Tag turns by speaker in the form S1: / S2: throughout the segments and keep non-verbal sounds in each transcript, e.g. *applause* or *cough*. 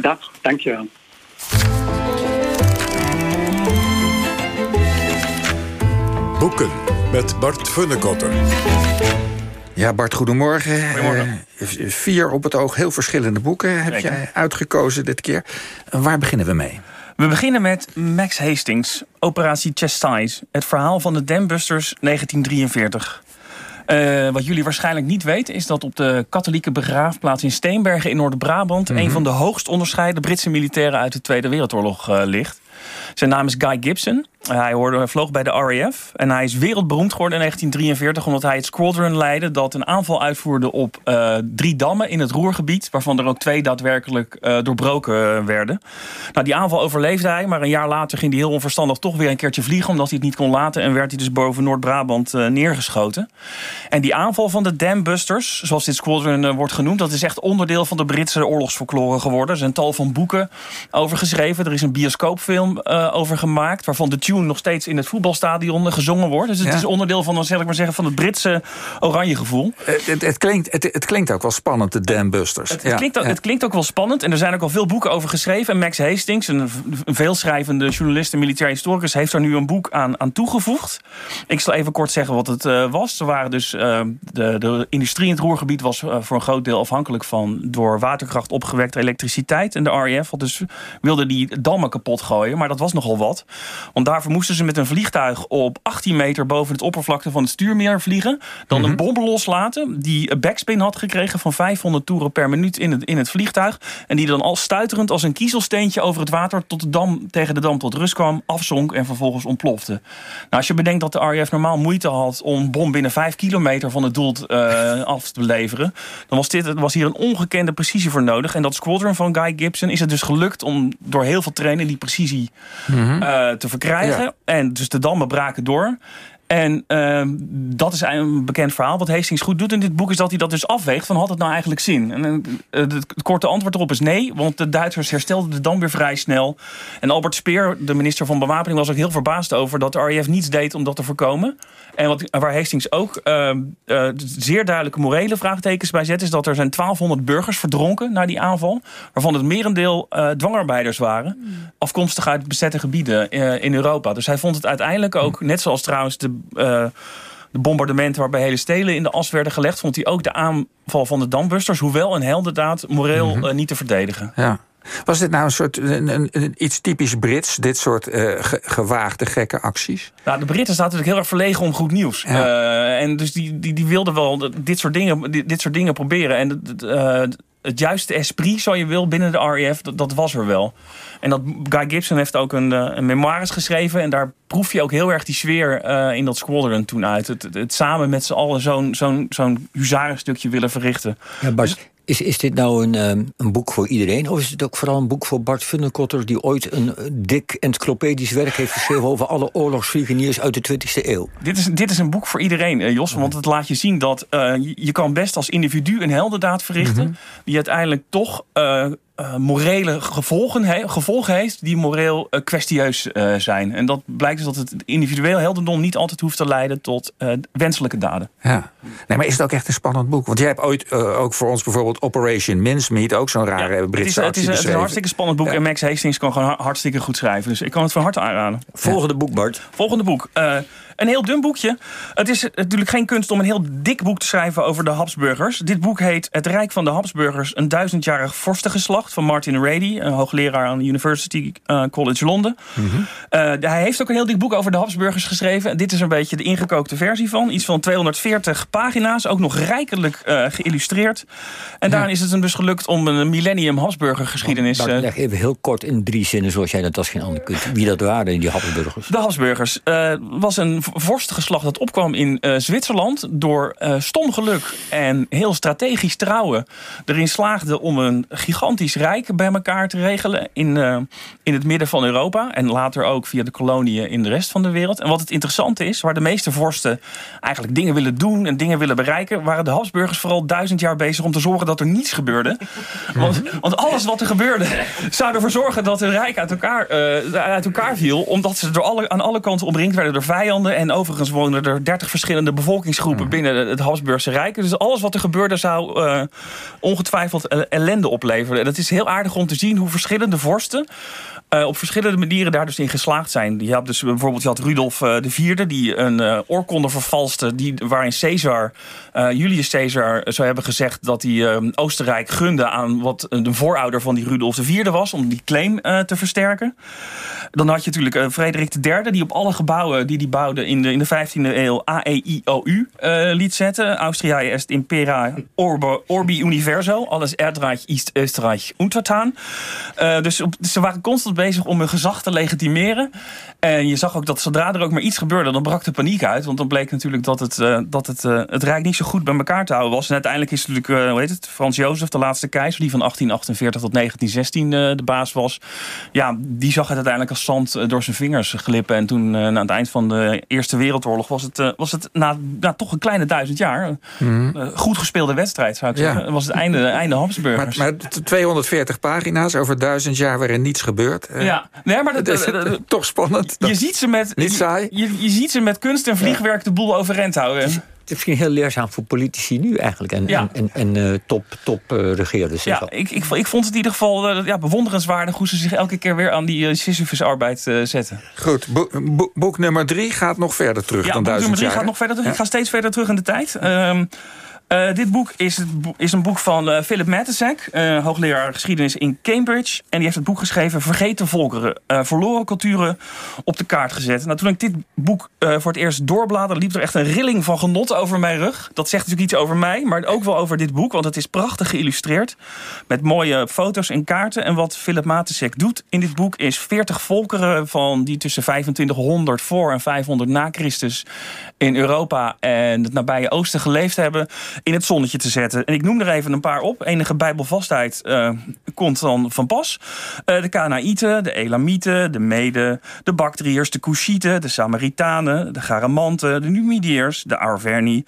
S1: Dag, dankjewel.
S2: Boeken met Bart Funnekotter.
S3: Ja, Bart, goedemorgen.
S4: Goedemorgen.
S3: Uh, vier op het oog heel verschillende boeken heb
S4: Zeker.
S3: jij uitgekozen dit keer. Uh, waar beginnen we mee?
S4: We beginnen met Max Hastings, Operatie Chastise. Het verhaal van de Dambusters 1943. Uh, wat jullie waarschijnlijk niet weten... is dat op de katholieke begraafplaats in Steenbergen in Noord-Brabant...
S3: Mhm.
S4: een van de hoogst onderscheiden Britse militairen uit de Tweede Wereldoorlog uh, ligt. Zijn naam is Guy Gibson. Hij hoorde, vloog bij de RAF en hij is wereldberoemd geworden in 1943... omdat hij het squadron leidde dat een aanval uitvoerde op uh, drie dammen in het Roergebied... waarvan er ook twee daadwerkelijk uh, doorbroken werden. Nou, die aanval overleefde hij, maar een jaar later ging hij heel onverstandig... toch weer een keertje vliegen omdat hij het niet kon laten... en werd hij dus boven Noord-Brabant neergeschoten. En die aanval van de Dambusters, zoals dit squadron wordt genoemd... dat is echt onderdeel van de Britse oorlogsfolklore geworden. Er zijn tal van boeken over geschreven. Er is een bioscoopfilm over gemaakt... waarvan de tune nog steeds in het voetbalstadion gezongen wordt. Dus het
S3: Ja.
S4: is onderdeel van, zal ik maar zeggen, van het Britse oranje gevoel.
S3: Het, het, het klinkt, het, het klinkt ook wel spannend, de Dambusters.
S4: Het, het klinkt ook, het klinkt ook wel spannend. En er zijn ook al veel boeken over geschreven. En Max Hastings, een, een veelschrijvende journalist en militair historicus... heeft er nu een boek aan, aan toegevoegd. Ik zal even kort zeggen wat het uh, was. Er waren dus, uh, de, de industrie in het Roergebied was uh, voor een groot deel afhankelijk van... door waterkracht opgewekte elektriciteit. En de RAF had dus, wilde die dammen kapot gooien. Maar dat was nogal wat. Want daarvoor moesten ze met een vliegtuig op 18 meter boven het oppervlakte van het stuurmeer vliegen. Dan een bom loslaten die een backspin had gekregen van 500 toeren per minuut in het, in het vliegtuig. En die dan al stuiterend als een kiezelsteentje over het water tot de dam, tegen de dam tot rust kwam, afzonk en vervolgens ontplofte. Nou, als je bedenkt dat de RAF normaal moeite had om een bom binnen 5 kilometer van het doel uh, *laughs* af te leveren, dan was, dit, was hier een ongekende precisie voor nodig. En dat squadron van Guy Gibson is het dus gelukt om door heel veel trainen die precisie mm -hmm. uh, te verkrijgen. Ja. En dus de dammen braken door. En uh, dat is een bekend verhaal. Wat Hastings goed doet in dit boek is dat hij dat dus afweegt van had het nou eigenlijk zin? En uh, het, het korte antwoord erop is nee, want de Duitsers herstelden de dam weer vrij snel. En Albert Speer, de minister van Bewapening, was ook heel verbaasd over dat de RAF niets deed om dat te voorkomen. En wat, waar Hastings ook uh, zeer duidelijke morele vraagtekens bij zet, is dat er zijn 1200 burgers verdronken na die aanval, waarvan het merendeel uh, dwangarbeiders waren, afkomstig uit bezette gebieden in Europa. Dus hij vond het uiteindelijk ook, net zoals trouwens de uh, de bombardementen waarbij hele stelen in de as werden gelegd... vond hij ook de aanval van de dambusters... hoewel een heldendaad moreel mm -hmm. uh, niet te verdedigen.
S3: Ja. Was dit nou een soort een, een, een, iets typisch Brits, dit soort uh, ge, gewaagde, gekke acties?
S4: Nou, de Britten staan natuurlijk heel erg verlegen om goed nieuws. Ja. Uh, en dus die, die, die wilden wel dit soort dingen, dit, dit soort dingen proberen. En uh, het juiste esprit, zo je wil, binnen de RAF, dat, dat, was er wel. En dat Guy Gibson heeft ook een, een memoires geschreven. En daar proef je ook heel erg die sfeer uh, in dat squadron toen uit. Het, het, het samen met z'n allen zo'n zo'n zo'n huzarenstukje willen verrichten.
S5: Ja, Bart, dus, is, is dit nou een, um, een boek voor iedereen? Of is het ook vooral een boek voor Bart Funnekotter... die ooit een dik encyclopedisch werk heeft geschreven... over alle oorlogsfigurniers uit de 20e eeuw?
S4: Dit is, dit is een boek voor iedereen, uh, Jos. Want het laat je zien dat uh, je, je kan best als individu een heldendaad verrichten... Mm -hmm. die uiteindelijk toch... Uh, uh, morele gevolgen, he, gevolgen heeft die moreel uh, kwestieus uh, zijn. En dat blijkt dus dat het individueel heldendom niet altijd hoeft te leiden tot wenselijke daden.
S3: Ja. Nee, maar is het ook echt een spannend boek? Want jij hebt ooit ook voor ons bijvoorbeeld Operation Mincemeat, ook zo'n rare ja, Britse
S4: het is, het is, het is een hartstikke spannend boek ja. en Max Hastings kan gewoon hartstikke goed schrijven. Dus ik kan het van harte aanraden.
S5: Volgende boek, Bart.
S4: Volgende boek. Een heel dun boekje. Het is natuurlijk geen kunst om een heel dik boek te schrijven over de Habsburgers. Dit boek heet Het Rijk van de Habsburgers, een duizendjarig vorstengeslacht van Martin Rady, een hoogleraar aan de University uh, College Londen. Mm -hmm. uh, hij heeft ook een heel dik boek over de Habsburgers geschreven. Dit is een beetje de ingekookte versie van. Iets van 240 pagina's, ook nog rijkelijk uh, geïllustreerd. En daarin is het hem dus gelukt om een millennium Habsburger geschiedenis...
S5: Bart, leg even heel kort in drie zinnen, zoals jij dat als geen ander kunt. Wie dat waren, die Habsburgers?
S4: De Habsburgers was een vorstengeslacht dat opkwam in uh, Zwitserland... door uh, stom geluk en heel strategisch trouwen... erin slaagde om een gigantisch rijk bij elkaar te regelen... in, uh, in het midden van Europa. En later ook via de koloniën in de rest van de wereld. En wat het interessante is, waar de meeste vorsten eigenlijk dingen willen doen... en dingen willen bereiken... waren de Habsburgers vooral duizend jaar bezig om te zorgen dat er niets gebeurde. Want, want alles wat er gebeurde zou ervoor zorgen dat het rijk uit elkaar, uit elkaar viel... omdat ze door alle, aan alle kanten omringd werden door vijanden en overigens woonden er 30 verschillende bevolkingsgroepen
S3: Mhm.
S4: binnen het Habsburgse Rijk. Dus alles wat er gebeurde zou eh, ongetwijfeld ellende opleveren. En het is heel aardig om te zien hoe verschillende vorsten eh, op verschillende manieren daar dus in geslaagd zijn. Je had dus bijvoorbeeld je had Rudolf eh, de Vierde die een eh, oorkonde vervalste, die, waarin Caesar, eh, Julius Caesar, zou hebben gezegd dat hij eh, Oostenrijk gunde aan wat de voorouder van die Rudolf de Vierde was, om die claim eh, te versterken. Dan had je natuurlijk eh, Frederik III, die op alle gebouwen die hij bouwde in de, in de 15e eeuw AEIOU eh liet zetten. Austriae est impera orbe, orbi universo. Alles Erdreich, East Österreich, Untertan. Eh, dus ze waren constant bezig om hun gezag te legitimeren. En je zag ook dat zodra er ook maar iets gebeurde, dan brak de paniek uit. Want dan bleek natuurlijk dat het, eh, dat het, het Rijk niet zo goed bij elkaar te houden was. En uiteindelijk is natuurlijk, hoe heet het, Frans Jozef, de laatste keizer, die van 1848 tot 1916 eh, de baas was. Ja, die zag het uiteindelijk als zand door zijn vingers glippen. En toen, na het eind van de Eerste Wereldoorlog, was het, eh, was het na, na toch een kleine duizend jaar. eh, goed gespeelde wedstrijd, zou ik
S3: Ja.
S4: zeggen. was het einde, einde
S3: Maar,
S4: Habsburgers.
S3: maar t- 240 pagina's over duizend jaar waarin niets gebeurt. Eh,
S4: ja, nee, maar dat,
S3: is toch spannend.
S4: je ziet ze met
S3: Niet
S4: je-
S3: saai?
S4: Je, je ziet ze met kunst en vliegwerk de boel overeind houden.
S5: Het is misschien heel leerzaam voor politici nu eigenlijk. En,
S4: Ja.
S5: en, en, en, eh, top, top eh, regeerders.
S4: Ja, ik, ik, ik vond het in ieder geval eh, ja, bewonderenswaardig hoe ze zich elke keer weer aan die uh, Sisyphus-arbeid eh, zetten.
S3: Goed, bo- bo- boek nummer drie gaat nog verder terug
S4: Ja,
S3: dan
S4: boek nummer
S3: duizend
S4: drie
S3: jaar.
S4: gaat nog verder terug. Ik ga steeds verder terug in de tijd. Ehm, eh, dit boek is, het is een boek van eh, Philip Mattesack, eh, hoogleraar geschiedenis in Cambridge. En die heeft het boek geschreven Vergeten volkeren, verloren culturen op de kaart gezet. Nou, toen ik dit boek voor het eerst doorbladerde, liep er echt een rilling van genot over mijn rug. Dat zegt natuurlijk iets over mij, maar ook wel over dit boek, want het is prachtig geïllustreerd. Met mooie foto's en kaarten. En wat Philip Mattesack doet in dit boek is 40 volkeren van die tussen 2500 voor en 500 na Christus in Europa en het nabije oosten geleefd hebben, in het zonnetje te zetten. En ik noem er even een paar op. Enige bijbelvastheid eh, komt dan van pas. Eh, de Kanaïten, de Elamieten, de Meden, de Bactriërs, de Cushieten, de Samaritanen, de Garamanten, de Numidiërs, de Arverni,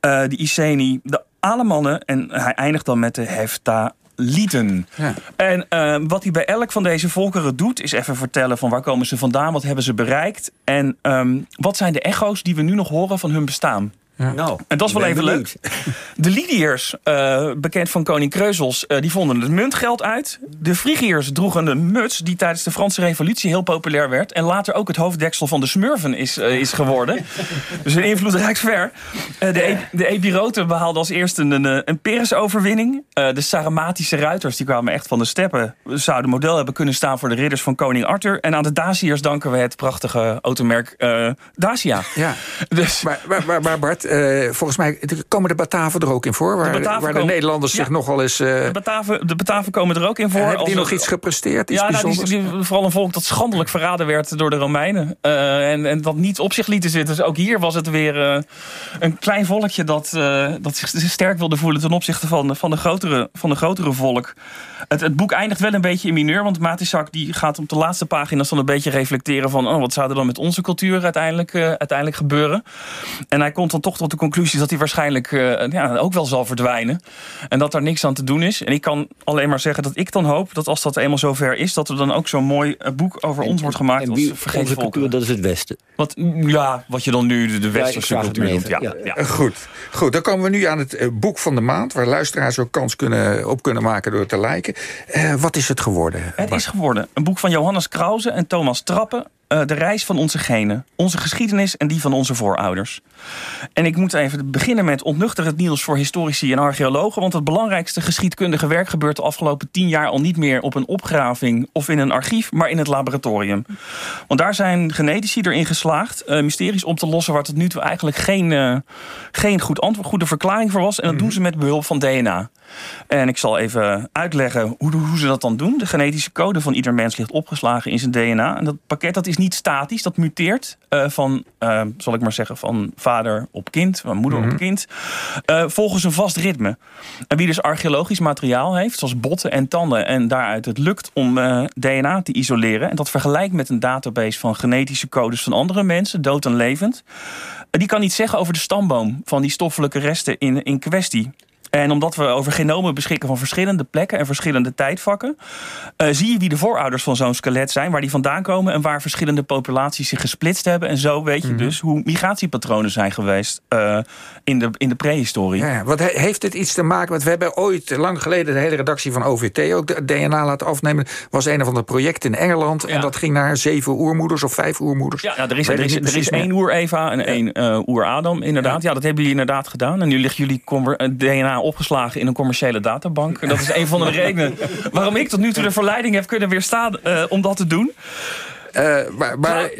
S4: eh, de Iceni, de Alemannen en hij eindigt dan met de Hefta. Lieten.
S3: Ja.
S4: En wat hij bij elk van deze volkeren doet, is even vertellen van waar komen ze vandaan, wat hebben ze bereikt en ehm, wat zijn de echo's die we nu nog horen van hun bestaan.
S5: Nou,
S4: En dat is wel even
S5: benieuwd.
S4: leuk. De Lydiërs, eh, bekend van koning Kreuzels, eh, die vonden het muntgeld uit. De Frigiërs droegen een muts die tijdens de Franse revolutie heel populair werd. En later ook het hoofddeksel van de smurfen is, eh, is geworden. *laughs* dus een invloed reikt ver. Eh, de, E- de Epiroten behaalden als eerste een, een, een Peres-overwinning. Eh, de Sarmatische ruiters, die kwamen echt van de steppen. Zouden model hebben kunnen staan voor de ridders van koning Arthur. En aan de Daciërs danken we het prachtige automerk eh, Dacia.
S3: Ja.
S4: Dus...
S3: Maar, maar, maar, maar Bart, eh, volgens mij komen de Bataven er ook in voor. Waar de, waar de Nederlanders
S4: Ja.
S3: zich nogal eens... eh,
S4: De Bataven, de Bataven komen er ook in voor.
S3: hebben die nog iets gepresteerd? Iets
S4: ja, nou,
S3: bijzonders?
S4: die, die- vooral een volk dat schandelijk verraden werd door de Romeinen. Eh, en, en dat niet op zich lieten zitten. Dus ook hier was het weer een klein volkje dat, dat zich sterk wilde voelen ten opzichte van, van, de, grotere, van de grotere volk. Het, het boek eindigt wel een beetje in mineur, want Matisak die gaat op de laatste pagina's dan een beetje reflecteren van oh, wat zou er dan met onze cultuur uiteindelijk, uiteindelijk gebeuren. En hij komt dan toch tot de conclusie dat hij waarschijnlijk eh, ja, ook wel zal verdwijnen. En dat daar niks aan te doen is. En ik kan alleen maar zeggen dat ik dan hoop dat als dat eenmaal zover is, dat er dan ook zo'n mooi eh, boek over ons wordt gemaakt
S5: En
S4: als
S5: wie,
S4: vergeten
S5: onze cultuur, dat is het Westen.
S4: Wat, ja, wat je dan nu de, westerse
S5: het
S4: cultuur noemt. Ja, ja.
S3: Eh, Goed. Goed, dan komen we nu aan het boek van de maand... waar luisteraars ook kans kunnen, op kunnen maken door te liken. Eh, wat is het geworden?
S4: Het
S3: Bart?
S4: is geworden een boek van Johannes Krause en Thomas Trappen. Eh, de reis van onze genen, onze geschiedenis en die van onze voorouders. En ik moet even beginnen met ontnuchterend nieuws voor historici en archeologen. Want het belangrijkste geschiedkundige werk gebeurt de afgelopen tien jaar al niet meer op een opgraving of in een archief, maar in het laboratorium. Want daar zijn genetici erin geslaagd eh, mysteries op te lossen waar tot nu toe eigenlijk geen, eh, geen goed antwoord, goede verklaring voor was. En dat doen ze met behulp van DNA. En ik zal even uitleggen hoe, hoe ze dat dan doen. De genetische code van ieder mens ligt opgeslagen in zijn DNA. En dat pakket dat is niet statisch, dat muteert eh, van, eh, zal ik maar zeggen, van vader op kind, van moeder op kind, eh, volgens een vast ritme. En wie dus archeologisch materiaal heeft, zoals botten en tanden, en daaruit het lukt om DNA te isoleren, en dat vergelijkt met een database van genetische codes van andere mensen, dood en levend, die kan iets zeggen over de stamboom van die stoffelijke resten in, in kwestie. En omdat we over genomen beschikken van verschillende plekken en verschillende tijdvakken, uh, zie je wie de voorouders van zo'n skelet zijn, waar die vandaan komen en waar verschillende populaties zich gesplitst hebben. En zo weet je mm -hmm. dus hoe migratiepatronen zijn geweest uh, in, de, in de prehistorie.
S3: Ja, wat he, heeft dit iets te maken met. We hebben ooit lang geleden de hele redactie van OVT ook de DNA laten afnemen. was een van de projecten in Engeland. Ja. En dat ging naar zeven oermoeders of vijf oermoeders.
S4: Ja, er is, er is, er is één oer-Eva en één uh, oer-Adam, inderdaad. Ja. ja. dat hebben jullie inderdaad gedaan. En nu ligt jullie DNA opgeslagen in een commerciële databank. Dat is een van de *laughs* redenen waarom ik tot nu toe de verleiding heb kunnen weerstaan uh, om dat te doen.
S3: Uh, maar maar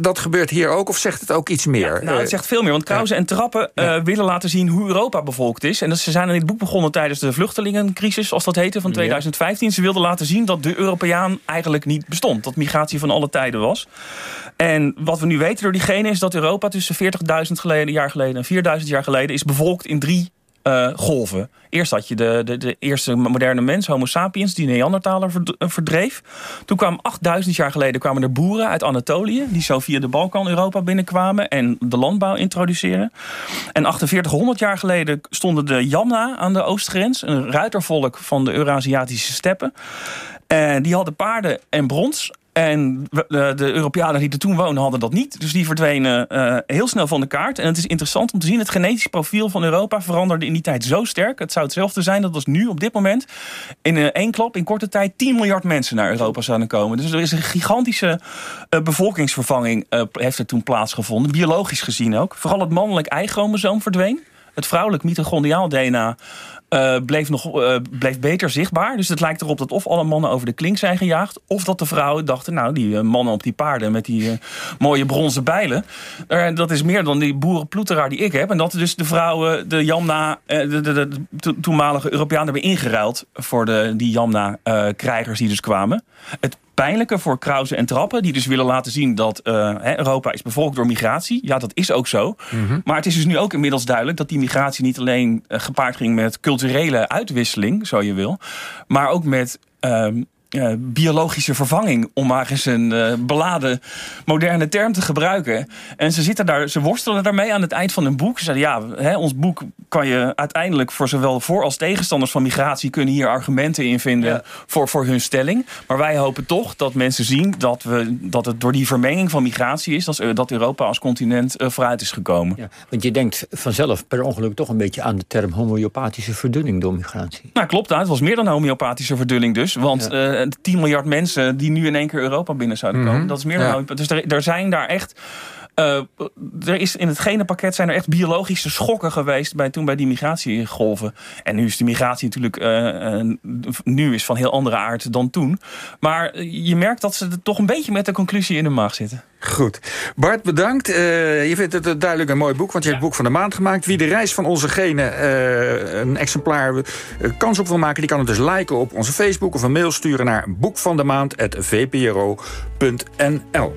S3: dat gebeurt hier ook, of zegt het ook iets meer?
S4: Ja, nou, het zegt veel meer, want Krause en Trappen uh, willen laten zien hoe Europa bevolkt is. En dat, ze zijn in dit boek begonnen tijdens de vluchtelingencrisis, zoals dat heette, van 2015. Ze wilden laten zien dat de Europeaan eigenlijk niet bestond. Dat migratie van alle tijden was. En wat we nu weten door diegene is dat Europa tussen 40.000 geleden, jaar geleden en 4.000 jaar geleden is bevolkt in drie uh, golven. Eerst had je de, de, de, eerste moderne mens, Homo sapiens, die Neandertaler verdreef. Toen kwamen 8000 jaar geleden kwamen er boeren uit Anatolië, die zo via de Balkan Europa binnenkwamen en de landbouw introduceren. En 4800 jaar geleden stonden de Yamna aan de oostgrens, een ruitervolk van de Eurasiatische steppen. En die hadden paarden en brons. En de, de Europeanen die er toen woonden hadden dat niet. Dus die verdwenen uh, heel snel van de kaart. En het is interessant om te zien, het genetisch profiel van Europa veranderde in die tijd zo sterk. Het zou hetzelfde zijn dat als nu op dit moment in uh, één klap in korte tijd 10 miljard mensen naar Europa zouden komen. Dus er is een gigantische bevolkingsvervanging heeft er toen plaatsgevonden. Biologisch gezien ook. Vooral het mannelijk eichromosoom verdween. Het vrouwelijk mitochondriaal DNA uh, bleef, nog, uh, beter zichtbaar. Dus het lijkt erop dat of alle mannen over de klink zijn gejaagd... of dat de vrouwen dachten, nou, die uh, mannen op die paarden... met die mooie bronzen bijlen... dat is meer dan die boerenploeteraar die ik heb. En dat dus de vrouwen de Jamna... de, de, de, de toenmalige Europeanen hebben ingeruild... voor de, die Jamna-krijgers die dus kwamen. Het pijnlijke voor Krause en Trappen... die dus willen laten zien dat uh, Europa is bevolkt door migratie. Ja, dat is ook zo. Mm -hmm. Maar het is dus nu ook inmiddels duidelijk... dat die migratie niet alleen uh, gepaard ging met culturele uitwisseling, zo je wil... maar ook met... Uh, uh, biologische vervanging, om maar eens een uh, beladen moderne term te gebruiken. En ze zitten daar, ze worstelen daarmee aan het eind van hun boek. Ze zeiden, ja, hè, ons boek kan je uiteindelijk voor zowel voor als tegenstanders van migratie kunnen hier argumenten in vinden ja. voor, voor hun stelling. Maar wij hopen toch dat mensen zien dat, we, dat het door die vermenging van migratie is, dat, dat Europa als continent uh, vooruit is gekomen. Ja,
S5: want je denkt vanzelf per ongeluk toch een beetje aan de term homeopathische verdunning door migratie.
S4: Nou, klopt, het was meer dan homeopathische verdunning dus. Want ja 10 miljard mensen die nu in één keer Europa binnen zouden komen. Mm -hmm. Dat is meer dan ja. Dus er, er zijn daar echt. Uh, er is in het genenpakket zijn er echt biologische schokken geweest bij, toen bij die migratiegolven. En nu is die migratie natuurlijk uh, nu is van heel andere aard dan toen. Maar je merkt dat ze er toch een beetje met de conclusie in de maag zitten.
S3: Goed. Bart, bedankt. Uh, je vindt het duidelijk een mooi boek, want je hebt het boek van de maand gemaakt. Wie de reis van onze genen een exemplaar kans op wil maken... die kan het dus liken op onze Facebook of een mail sturen naar boekvandemaand.vpro.nl.